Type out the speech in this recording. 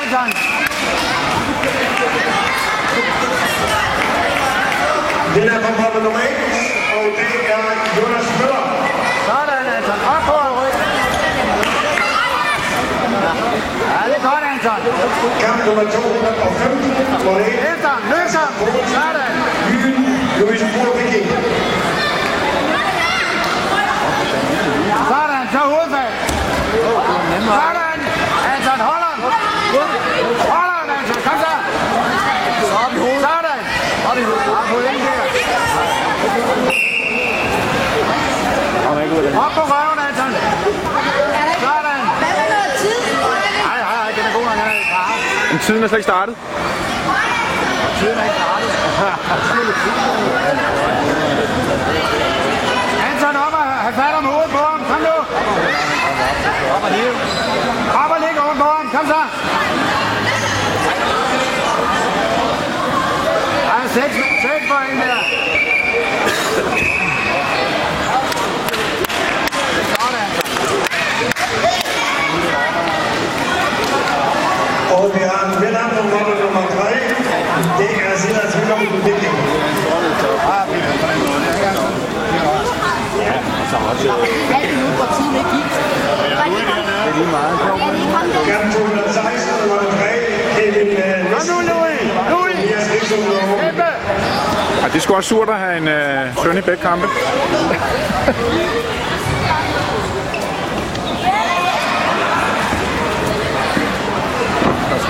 Anton. Vinder kommer nummer 1, og det er Jonas Møller. Sådan, Anton. Op på ryg. Ja, det er godt, Anton. Kamp nummer 215, hvor det er Efter, løs ham. Sådan. Jyn Louis Bror Viking. Sådan, så hovedfag. Sådan. Anton, hold ham. Hold ham, Anton. Kom så. Op i hovedet. Sådan. Op i hovedet. Op på ingen der. Op på røven, Anton. Sådan. Hvad med noget tid? Nej, nej, nej, den er god nok. Den er klar. Men tiden er slet ikke startet. Tiden er ikke startet. Anton, op og have fat om hovedet på ham. Kom nu. Op og hive. Op og ligge oven på ham. Kom så. Der er seks, seks point der. Sådan. Og vi har nummer 3. Det er Silas Wilhelm Viking. Halv minut, hvor tiden ikke gik. Det ham? Det er lige meget. Er der? Kamp 216, nummer 3. Kevin nu, Louis. Louis. Kæmpe. Det er sgu også surt at have en øh, uh, søn i begge kampe.